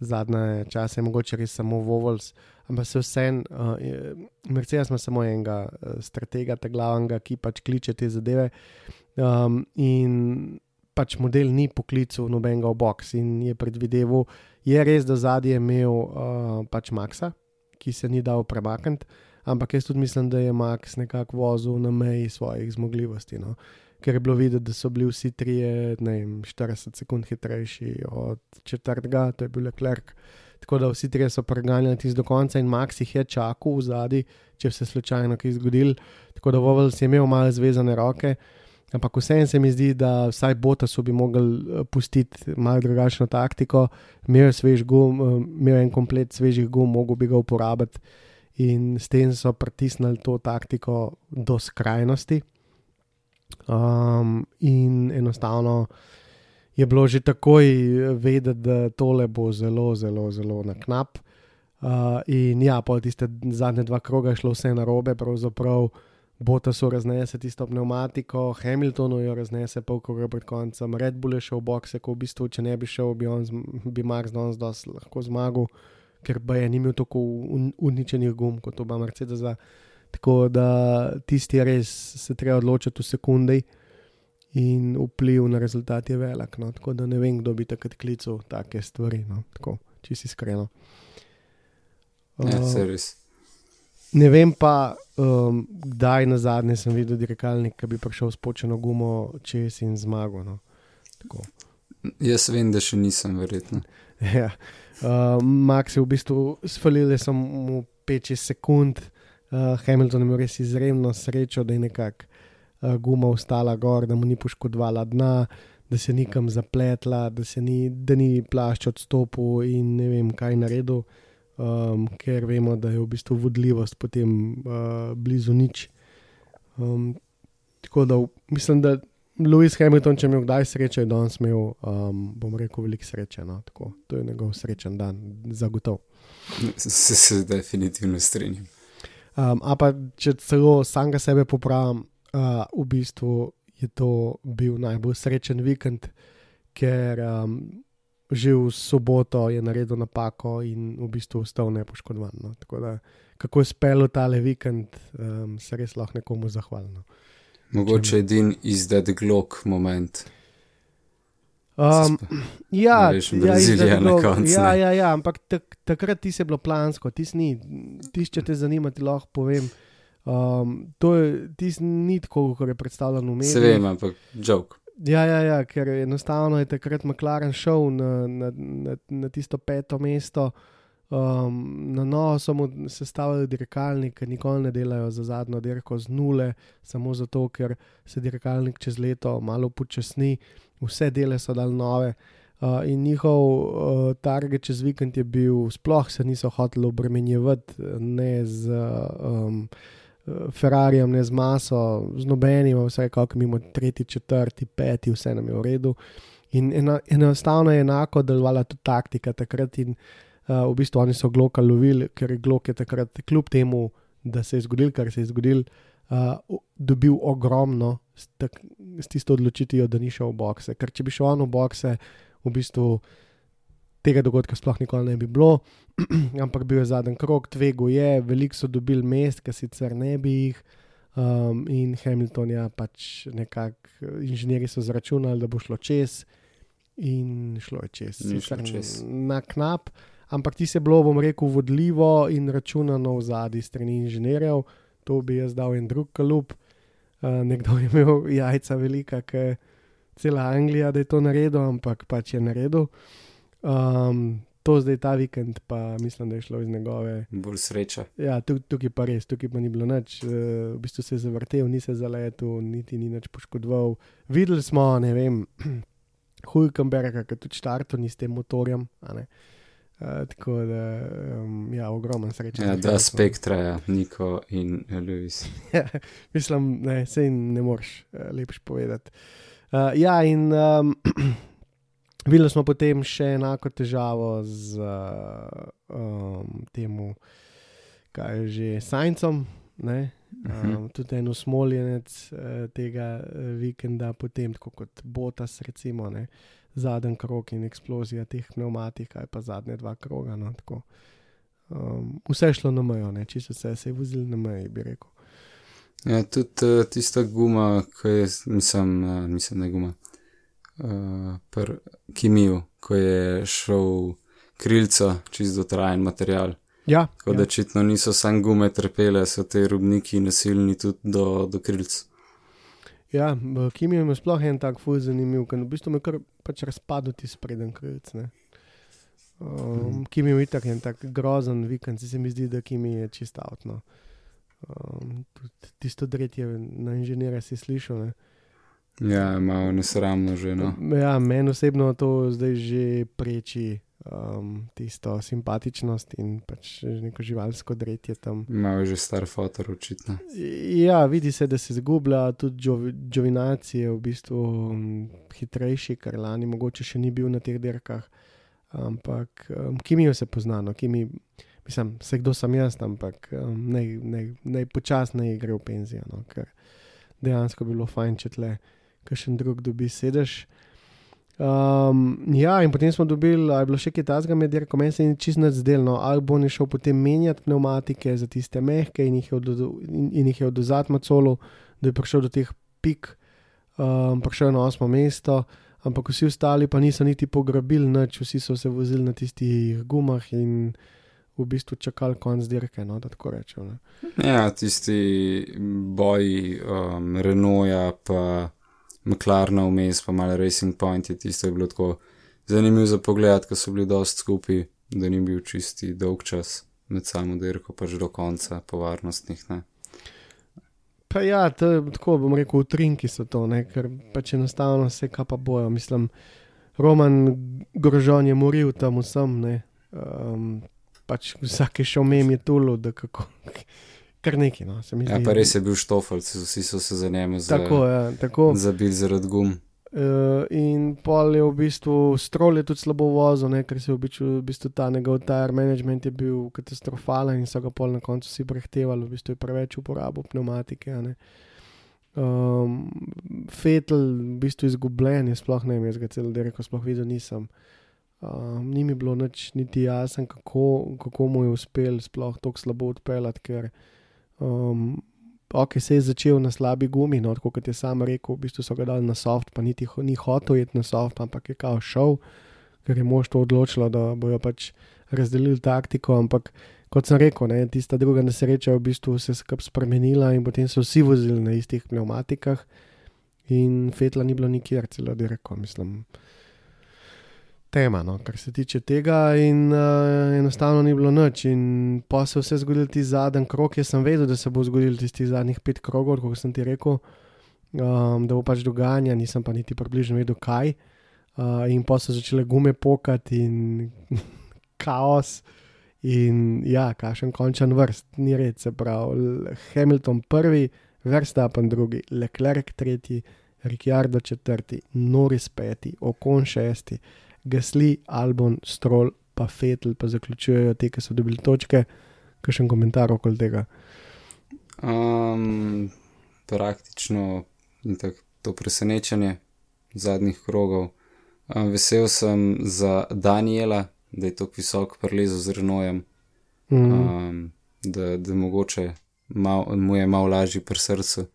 Zadnje čase je mogoče res samo Vovels, ampak se vsem, uh, Mercedes ima samo enega uh, stratega, ta glavnega, ki pač kliče te zadeve. Um, in pač model ni poklical nobenega v box in je predvideval, je res, da zadnji je imel uh, pač Maxa, ki se ni dal premakniti, ampak jaz tudi mislim, da je Max nekako vozil na meji svojih zmogljivosti. No? Ker je bilo videti, da so bili vsi trije, ne vem, 40 sekund hitrejši od četrtega, to je bil Leclerc. Tako da vsi trije so preganjali tisto do konca in Max jih je čakal v zadnji, če se je slučajno kaj zgodil. Tako da Vovel si je imel malo zvezane roke. Ampak vseeno se mi zdi, da vsaj Botasu bi mogli eh, pustiti malo drugačno taktiko, imel je svež gum, eh, imel en komplet svežih gum, mogel bi ga uporabiti in s tem so pritisnili to taktiko do skrajnosti. Um, in enostavno je bilo že takoj vedeti, da tole bo zelo, zelo, zelo na knap. Uh, in ja, po tiste zadnje dva kroga je šlo vse na robe, pravzaprav. Bota so raznese tisto pneumatiko, Hamiltonu jo raznese pol kroga pred koncem, Red Bull je šel v boxe, ko v bistvu, če ne bi šel, bi, on, bi Max danes lahko zmagal, ker pa je nimel tako un, uničenih gum kot oba Mercedesa. Tako da tisti res se treba odločiti v sekundi in vpliv na rezultat je velik. No? Tako da ne vem, kdo bi takrat klical take stvari, no? tako čisto iskreno. Ja, uh, se res. Ne vem pa, um, kdaj na zadnje sem videl dirkalnik, ki bi prišel s počeno gumo čez in zmagal. No. Jaz vem, da še nisem, verjetno. ja. uh, Max je v bistvu spalil samo 5-6 sekund, uh, Hamilton je imel res izredno srečo, da je nekako uh, guma ostala gor, da mu ni poškodovala dna, da se ni kam zapletla, da, ni, da ni plašč odstopil in ne vem, kaj naredil um, ker vemo, da je v bistvu vodljivost potem uh, blizu nič. Um, tako da mislim, da Lewis Hamilton, če je imel kdaj srečo, je danes imel, um, bom rekel, veliko sreče. No? Tako, to je njegov srečen dan, zagotovo. Se, se definitivno strinjam. Um, Ampak, če celo samega sebe popravim, uh, v bistvu je to bil najbolj srečen vikend, ker um, že v soboto je naredil napako in v bistvu ostal nepoškodovan. No. Da, kako je spelo tale vikend, um, se res lahko nekomu zahvalimo. Mogoče edin izded glok moment. Um, ja, veš, ja, ja, ja, ja, ampak tak, takrat ti se je bilo plansko, ti si, če te zanima, ti lahko povem. Um, to je, ni tako, kot je predstavljeno v medijih. Se vem, ampak jok. Ja, ja, ja, ker enostavno je takrat McLaren šel na, na, na, na tisto peto mesto. Um, na novo so mu sestavili dirkalnik, ki nikoli ne delajo za zadnjo dirko z nule, samo zato, ker se dirkalnik čez leto malo počasni, vse dele so dal nove. Uh, in njihov uh, target čez vikend je bil, sploh se niso hoteli obremenjevati ne z um, Ferrarijem, ne z maso, z nobenim, vse kako mimo tretji, četrti, peti, vse nam je v redu. In eno, enostavno je enako delovala tudi taktika takrat. In, uh, v bistvu oni so Gloka lovili, ker je Glok je takrat, kljub temu, da se je zgodil, kar se je zgodil, uh, dobil ogromno s, tak, s tisto odločitvijo, da ni šel v bokse. Ker če bi šel on v bokse, v bistvu tega dogodka sploh nikoli ne bi bilo, ampak bil je zadnji krok, tvego je, veliko so dobili mest, ki sicer ne bi jih. Um, in Hamilton je ja, pač nekako, inženirji so zračunali, da bo šlo čez, in šlo je čez, šlo čez. na knap, ampak ti se bilo, bom rekel, vodljivo in računano v zadnji strani inženirjev, to bi jaz dal en drug kalup. Uh, nekdo je imel jajca velika, ker cela Anglija, da je to naredil, ampak pač je naredil. Um, to zdaj ta vikend, pa mislim, da je šlo iz njegove. Bolj sreča. Ja, tukaj pa res, tukaj pa ni bilo nič, uh, v bistvu se je zavrtel, ni se zaletel, niti ni nič poškodoval. Videli smo, ne vem, Hulkenberga, ki tudi štartov ni s tem motorjem. Uh, tako da, um, ja, ogromen. Ja, dva spektra, ja, Niko in Lewis. ja, mislim, ne, se jim ne moreš uh, lepš povedati. Uh, ja, in um, videli smo potem še enako težavo z uh, um, tem, kaj je že Sajncem. Um, tudi en usmoljenec uh, tega uh, vikenda, potem kot Botas, recimo, ne, zadnji krok in eksplozija teh pneumatik, ali pa zadnje dva kroga. No, um, vse je šlo na mejo, čisto vse se je vozil na meji, bi rekel. Ja, tudi uh, tista guma, ki je, mislim, uh, mislim je guma, uh, pr kimiju, ko je šel krilca, čist dotrajen material. Ja, Tako ja. da očitno niso samo gume trpele, so te rubniki nasilni tudi do, do krilc. Ja, v kimiju je sploh en tak fuj zanimiv, ker v bistvu me kar pač razpadlo ti spreden krilc. Ne? Um, mm. Kim je itak en tak grozen vikend, se mi zdi, da Kim je čisto avtno. Um, tisto dretje na inženirja si slišal. Ne? Ja, malo nesramno že. No. Ja, meni osebno to zdaj že preči um, tisto simpatičnost in pač neko živalsko dretje tam. Je že star fotor, očitno. Ja, vidi se, da se zgublja, tudi Džovinaci je v bistvu um, hitrejši, kar lani mogoče še ni bil na teh dirkah. Ampak um, kimijo se poznano, kimijo mislim, se kdo sem jaz, ampak um, naj počasneje gre v penzijo, no, ker dejansko bi bilo fajn, če tle kakšen drug dobi sedež. Um, ja, in potem smo dobili, ali je bilo še kaj tasga med dirko, meni se je čisto nezdelno, ali bo ne šel potem menjati pneumatike za tiste mehke in jih je, od, in, in jih je oduzat macolu, da je prišel do teh pik, um, prišel na osmo mesto, ampak vsi ostali pa niso niti pograbili, nič, vsi so se vozili na tistih gumah in v bistvu čakali konc dirke. No, tako rečem. Ja, tisti boji um, Renaulta, pa McLaren vmes, pa malo Racing Point, je tisto je bilo tako zanimivo za pogled, ker so bili dosti skupaj, da ni bil čisti dolg čas med samo dirko, pa že do konca, po varnostnih. Ne. Pa ja, to je tako, bom rekel, utrinki so to, ne? ker pač enostavno se kaj pa bojo. Mislim, Roman Grožon je moril tam vsem, um, pač vsak je šel mem je tulo, da kako. Kar neki, no, mi zdi. Ja, pa res je bil štofel, vsi so se za njim zabili za zaradi gum. Uh, in pol je v bistvu strol je tudi slabo vozil, ne, ker se je v bistvu, v bistvu ta njegov tire management je bil katastrofalen in so ga pol na koncu vsi prehtevali, v bistvu je preveč uporabil pneumatike. Um, Fetel, v bistvu izgubljen, je sploh ne vem, jaz ga celo dirko sploh videl nisem. Um, ni mi bilo nič niti jasno, kako, kako mu je uspel sploh tako slabo odpeljati, ker um, ok, se je začel na slabi gumi, no, kot je sam rekel, v bistvu so ga dali na soft, pa niti ni hotel iti na soft, ampak je kao šel, ker je mož to odločilo, da bojo pač razdelili taktiko. Ampak kot sem rekel, ne, tista druga nesreča je v bistvu se skup spremenila in potem so vsi vozili na istih pneumatikah, in fetla ni bilo nikjer, celo direko, mislim tema, no, kar se tiče tega, in uh, enostavno ni bilo noč. In pa se vse zgodil ti zadnji krok. Jaz sem vedel, da se bo zgodil tisti zadnjih pet krogov, kot sem ti rekel, um, da bo pač dogajanje, nisem pa niti približno vedel, kaj. uh, in pa so začele gume pokati in kaos. In ja, kašen končan vrst, ni red, se pravi, Hamilton prvi, Verstappen drugi, Leclerc tretji, Ricciardo četrti, Norris peti, Okon šesti, Gasly, Albon, Stroll, pa Fetel, pa zaključujejo te, ki so dobili točke. Kakšen komentar okoli tega? Um, praktično in tako to presenečenje zadnjih krogov. Um, vesel sem za Daniela, da je tako visok prelezel z Renojem, Mm. um, da, da mogoče mal, mu je malo lažji pri srcu,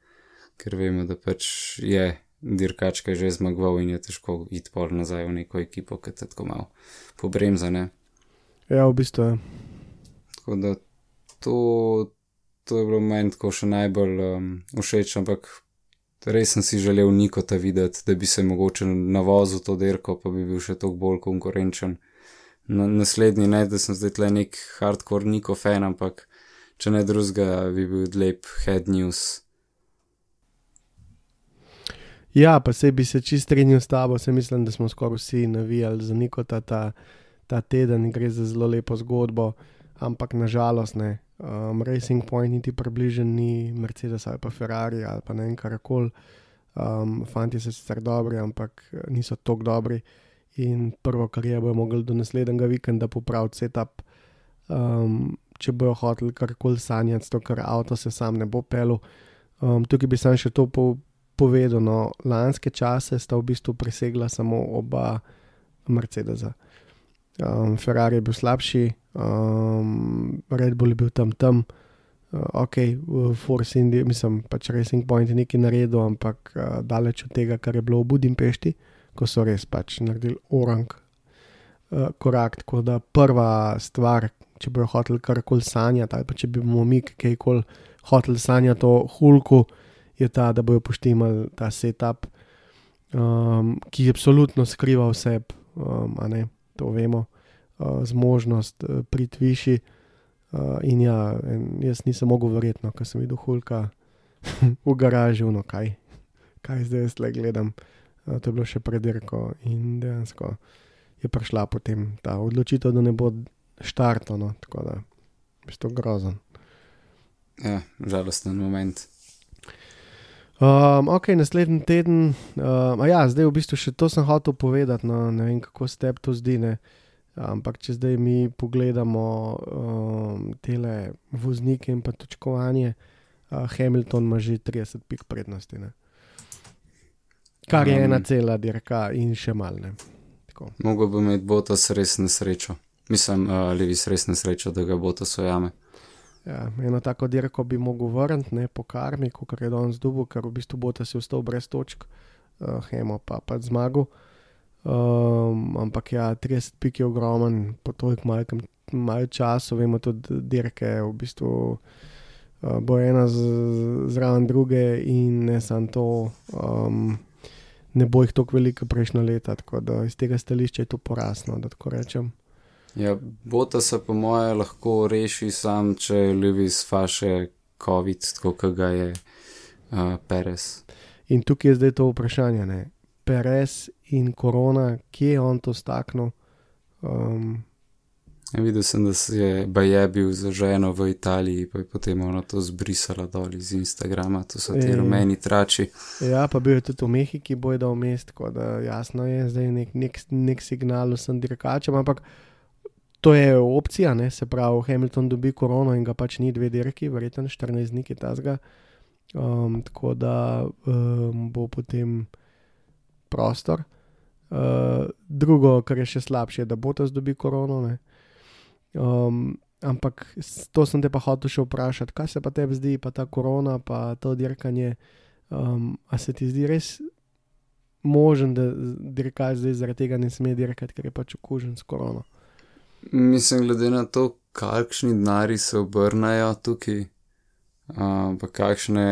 ker vemo, da pač je dirkačka že zmagoval in je težko iti pol nazaj v neko ekipo, ki te tako malo pobremza. Ne? Ja, v bistvu je. Tako da to, to je bilo meni tako še najbolj um, všeč, ampak res sem si želel Nikota videti, da bi se mogoče navozil to dirko, pa bi bil še toliko bolj konkurenčen. Na, naslednji ne, da sem zdaj tle nek hardcore Niko fan, ampak če ne drugega, bi bil lep head news. Ja, pa se bi se čist strinjal s tabo, se mislim, da smo skoraj vsi navijali za Nikota ta, ta teden, gre za zelo lepo zgodbo, ampak nažalost ne. Um, Racing Point niti približen ni Mercedes ali pa Ferrari ali pa ne vem karakol. Um, fanti so sicer dobri, ampak niso tako dobri. In prvo, kar je, bojo mogli do naslednjega vikenda popraviti setup. Um, če bojo hoteli karkoli sanjati, to, kar avto se sam ne bo pelil. Um, tukaj bi sam še to povedal. No, lanske čase sta v bistvu presegla samo oba Mercedesa. Um, Ferrari je bil slabši, um, Red Bull je bil tam tam. Uh, ok, Force India, mislim, pač Racing Point je nekaj naredil, ampak uh, daleč od tega, kar je bilo v Budimpešti, ko so res pač naredili orang uh, korak. Tako da prva stvar, če bojo hoteli karkoli sanjati, ali pa če bi bomo mi kajkoli hoteli sanjati o Hulku, je ta, da bojo poštimali ta setup, um, ki absolutno skriva vse, um, a ne, to vemo, uh, zmožnost uh, priti višji. Uh, in ja, en, jaz nisem mogel verjetno, ko sem videl Hulka v garaži, no kaj, kaj zdaj jaz le gledam. Uh, to je bilo še pred dirko in dejansko je prišla potem ta odločitev, da ne bo štartano, tako da je to grozen. Ja, žalosten moment. Um, ok, naslednji teden, um, ja, zdaj v bistvu še to sem hotel povedati, no, ne vem, kako se tebi to zdi. Ne? Ampak, če zdaj mi pogledamo um, tele voznike in pa točkovanje, uh, Hamilton ima že 30 pik prednosti. Ne? Kar je Um. ena cela dirka in še malne. Mogoče bi imel Botas res nesrečo. Mislim, uh, Levis res nesrečo, da ga Botas ujame. Ja, eno tako dirko bi mogel vrniti, ne po karmi, kot je danes dubu, ker v bistvu bo ta si vstal brez točk, uh, Hemo pa pa zmagal. Um, ampak ja, 30 pik je ogromen, po toliko malkem, malo času, vemo tudi dirke, v bistvu uh, bo ena zraven druge in ne samo to. Um, Ne bo jih tako veliko prejšnjo leta, tako da iz tega stališča je to porasno, da tako rečem. Ja, Botas po moje lahko reši sam, če Levis faše COVID, tako kot ga je uh, Perez. In tukaj je zdaj to vprašanje, ne? Perez in korona, kje je on to staknil? Um, Ja, videl sem, da se je Baje bil za ženo v Italiji, pa je potem ona to zbrisala dol iz Instagrama, to so ti Ja. rumeni trači. ja, pa bil je tudi v Mehiki, boj da vmes, tako da jasno je zdaj nek, nek, nek signal vsem dirkačem, ampak to je opcija, ne? se pravi, Hamilton dobi korono in ga pač ni dve dirki, verjetno 14 dni je tazga. Um, tako da um, bo potem prostor. Uh, drugo, kar je še slabše, je, da bo ta zdobi korono. Um, ampak to sem te pa hotel še vprašati, kaj se pa tebi zdi, pa ta korona, pa to dirkanje. Um, a se ti zdi res možen, da dirkač zdaj zaradi tega ne sme dirkati, ker je pač okužen s korono? Mislim, glede na to, kakšni denari se obrnajo tukaj, uh, pa kakšne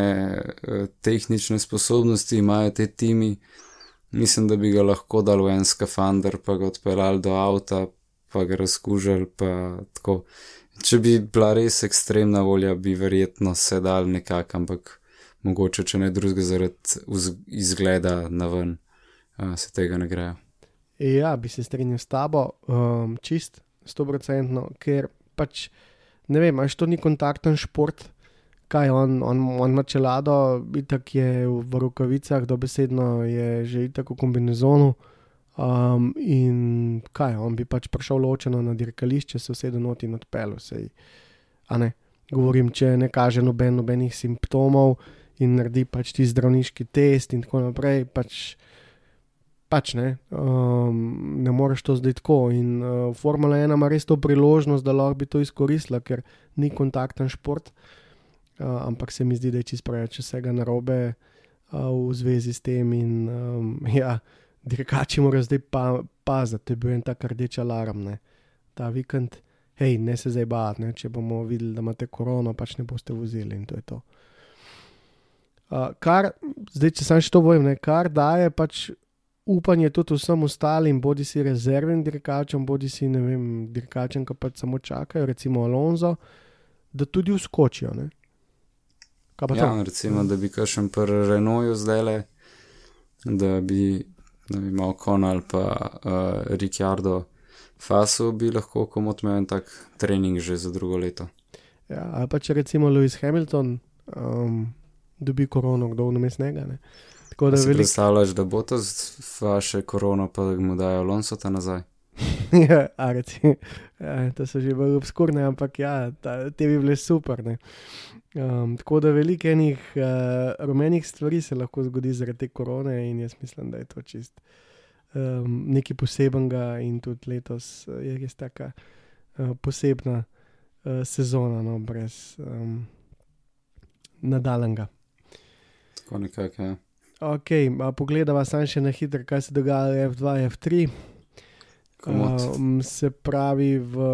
uh, tehnične sposobnosti imajo te timi, mislim, da bi ga lahko dal v en skafander, pa ga odpeljal do avta, pa ga razkužili. Pa tako. Če bi bila res ekstremna volja, bi verjetno se dal nekako, ampak mogoče, če ne drugega zaradi izgleda na ven, uh, se tega ne grejo. Ja, bi se strinjal s tabo, um, čist, stoprocentno, ker pač ne vem, ali to ni kontakten šport. Kaj on, on, on ima čelado, itak je v rokavicah, dobesedno je že itak v kombinezonu. Um, in kaj, on bi pač prišel ločeno na dirkališče, se vse donoti in odpeljal se. Govorim, če ne kaže noben, nobenih simptomov in naredi pač ti zdravniški test in tako naprej, pač, pač ne, um, ne moreš to zdaj tako. In uh, Formula 1 ima res to priložnost, da lahko bi to izkoristila, ker ni kontakten šport. Uh, ampak se mi zdi, da je čisto preveč vsega narobe uh, v zvezi s tem. In, um, ja, dirkači morajo zdaj pa, paziti, to je bil en tak rdeč alarm. Ne. Ta vikend, hej, ne se zdaj bati, če bomo videli, da imate korono, pač ne boste vozili in to je to. Uh, kar, zdaj, če sem še to vojim, kar daje pač upanje tudi vsem ostalim, bodi si rezervnim dirkačem, bodi si vem, dirkačem, ki pač samo čakajo, recimo Alonso, da tudi uskočijo. Ne? Ja, recimo, da bi kašem pri Renaultu zdaj le, da bi imel Kon ali pa uh, Ricciardo Faso, bi lahko komot imel en tak trening že za drugo leto. Ja, ali pa če recimo Lewis Hamilton um, dobi korono, kdo vmesnega. Tako da si velik... predstavljaš, da bo to z vaše korono, pa da mu dajo Alonso ta nazaj. ja, reci, ja, to so že bolj obskurne, ampak ja, ta, te bi bile super. Um, tako da veliko enih uh, rumenih stvari se lahko zgodi zaradi te korone, in jaz mislim, da je to čist um, nekaj posebenega, in tudi letos je res tako uh, posebna uh, sezona, no, brez um, nadaljnega. Tako nekako. Ja. Ok, pogledava samo še na hitro, kaj se dogaja v F2, F3. Um, se pravi, v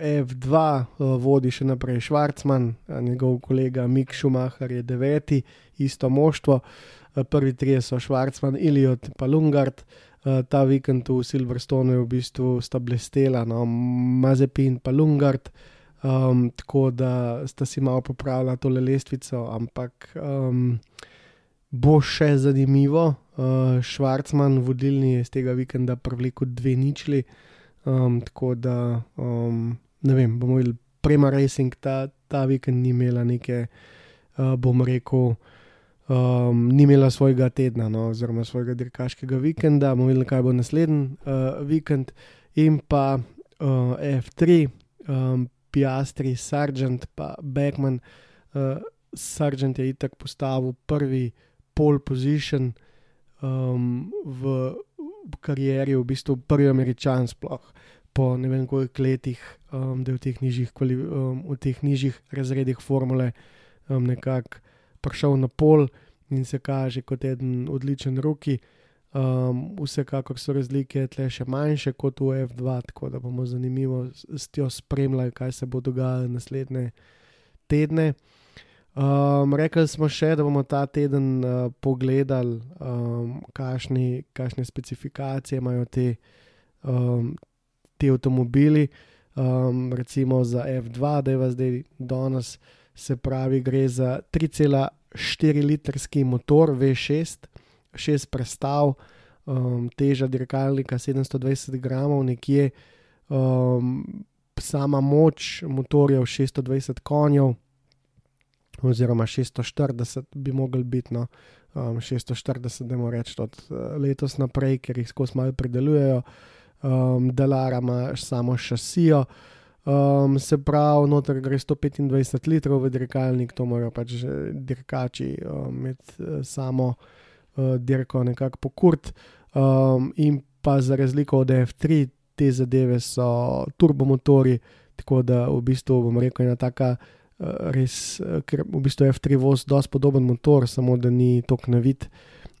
F2 uh, vodi še naprej Švarcman, njegov kolega Mik Schumacher je deveti, isto moštvo. Uh, prvi tri so Švarcman, Iliot in Lungard. Uh, ta vikend v Silverstonu je v bistvu sta blestela, no, Mazepin in Lungard. Um, tako da sta si malo popravila tole lestvico, ampak. Um, bo še zanimivo. Uh, Švarcman, vodilni je z tega vikenda prevlekel dve ničli. Um, tako da, um, ne vem, bomo videli, prema racing ta, ta vikend ni imela neke, uh, bom rekel, um, ni imela svojega tedna, no, oziroma svojega dirkaškega vikenda. bomo videli, kaj bo naslednji uh, vikend. In pa uh, F3, um, Piastri, Sargent, pa Beckman. Uh, Sargent je itak postavil prvi pole position um, v, karieri, v bistvu prvi američan, sploh po ne vem koliko letih, um, da je v teh nižjih, um, v teh nižjih razredih formule um, nekako prišel na pol in se kaže kot eden odličen roki. Um, vsekakor so razlike tle še manjše kot v F2, tako da bomo zanimivo s tem spremljali, kaj se bo dogajalo naslednje tedne. Um, rekli smo še, da bomo ta teden uh, pogledali, um, kakšne specifikacije imajo te, um, te avtomobili. Um, recimo za F2, da je zdaj danes, se pravi, gre za 3,4-litrski motor V6, 6 prestav, um, teža dirkalnika 720 gramov, nekje um, sama moč motorjev 620 konjev oziroma 640 bi mogli biti, no, um, 640, da moramo reči od uh, letos naprej, ker jih skozi malo predelujejo, um, Delara ima samo šasijo. Um, se pravi, noter gre 125 litrov v dirkalnik, to morajo pač dirkači um, imeti um, samo uh, dirko nekako pokurt. Um, in pa za razliko od F3, te zadeve so turbomotori, tako da v bistvu bom rekel, ena taka res, eh, ker v bistvu F3 voz dosti podoben motor, samo da ni tako navit.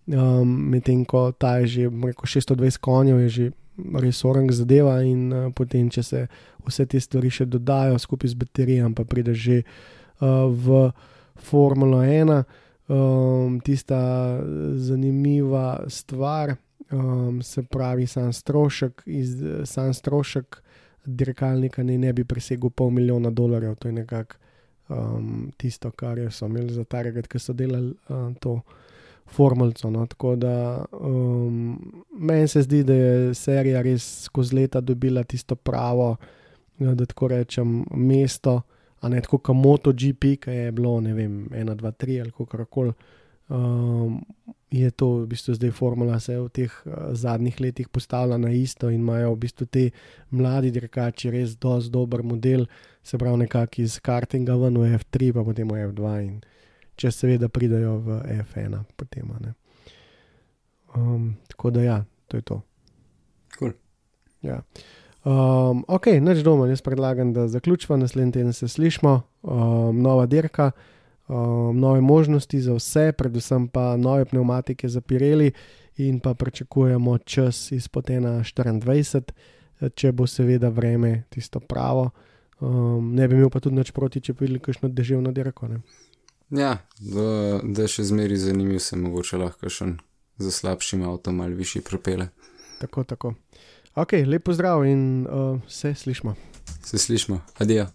Um, Medtem ko ta je že rekel, 620 konjev, je že res orang zadeva, in uh, potem, če se vse te stvari še dodajo skupaj z baterijami, pa pride že uh, v Formula 1. Um, tista zanimiva stvar, um, se pravi, sam strošek, iz, sam strošek dirkalnika ne, ne bi presegel pol milijona dolarjev, to je nekako um, tisto, kar so imeli za target, ki so delali uh, to formulco. No? Tako da um, meni se zdi, da je serija res skozi leta dobila tisto pravo, ja, da tako rečem, mesto, a ne tako kot MotoGP, ki je bilo ne vem, 1, 2, 3 ali kako koli. Um, je to v bistvu zdaj formula, se je v teh uh, zadnjih letih postavila na isto in imajo v bistvu ti mladi dirkači res dosti dober model, se pravi nekako iz kartinga ven v F3, pa potem v F2 in če seveda pridajo v F1, potem ne. Um, tako da ja, to je to. Cool. Ja. Um, ok, neč doma, jaz predlagam, da zaključimo, naslednji teden se slišmo, um, nova dirka, um, nove možnosti za vse, predvsem pa nove pneumatike za Pirelli in pa pričakujemo čas izpod 1.24, če bo seveda vreme tisto pravo. Um, ne bi imel pa tudi nič proti, če bi videli kakšno deževno dirko. Ne? Ja, da, da še zmeri zanimiv se mogoče lahko še za slabšim avtom ali višji propele. Tako, tako. Ok, lepo zdrav in uh, se slišmo. Se slišmo, adijo.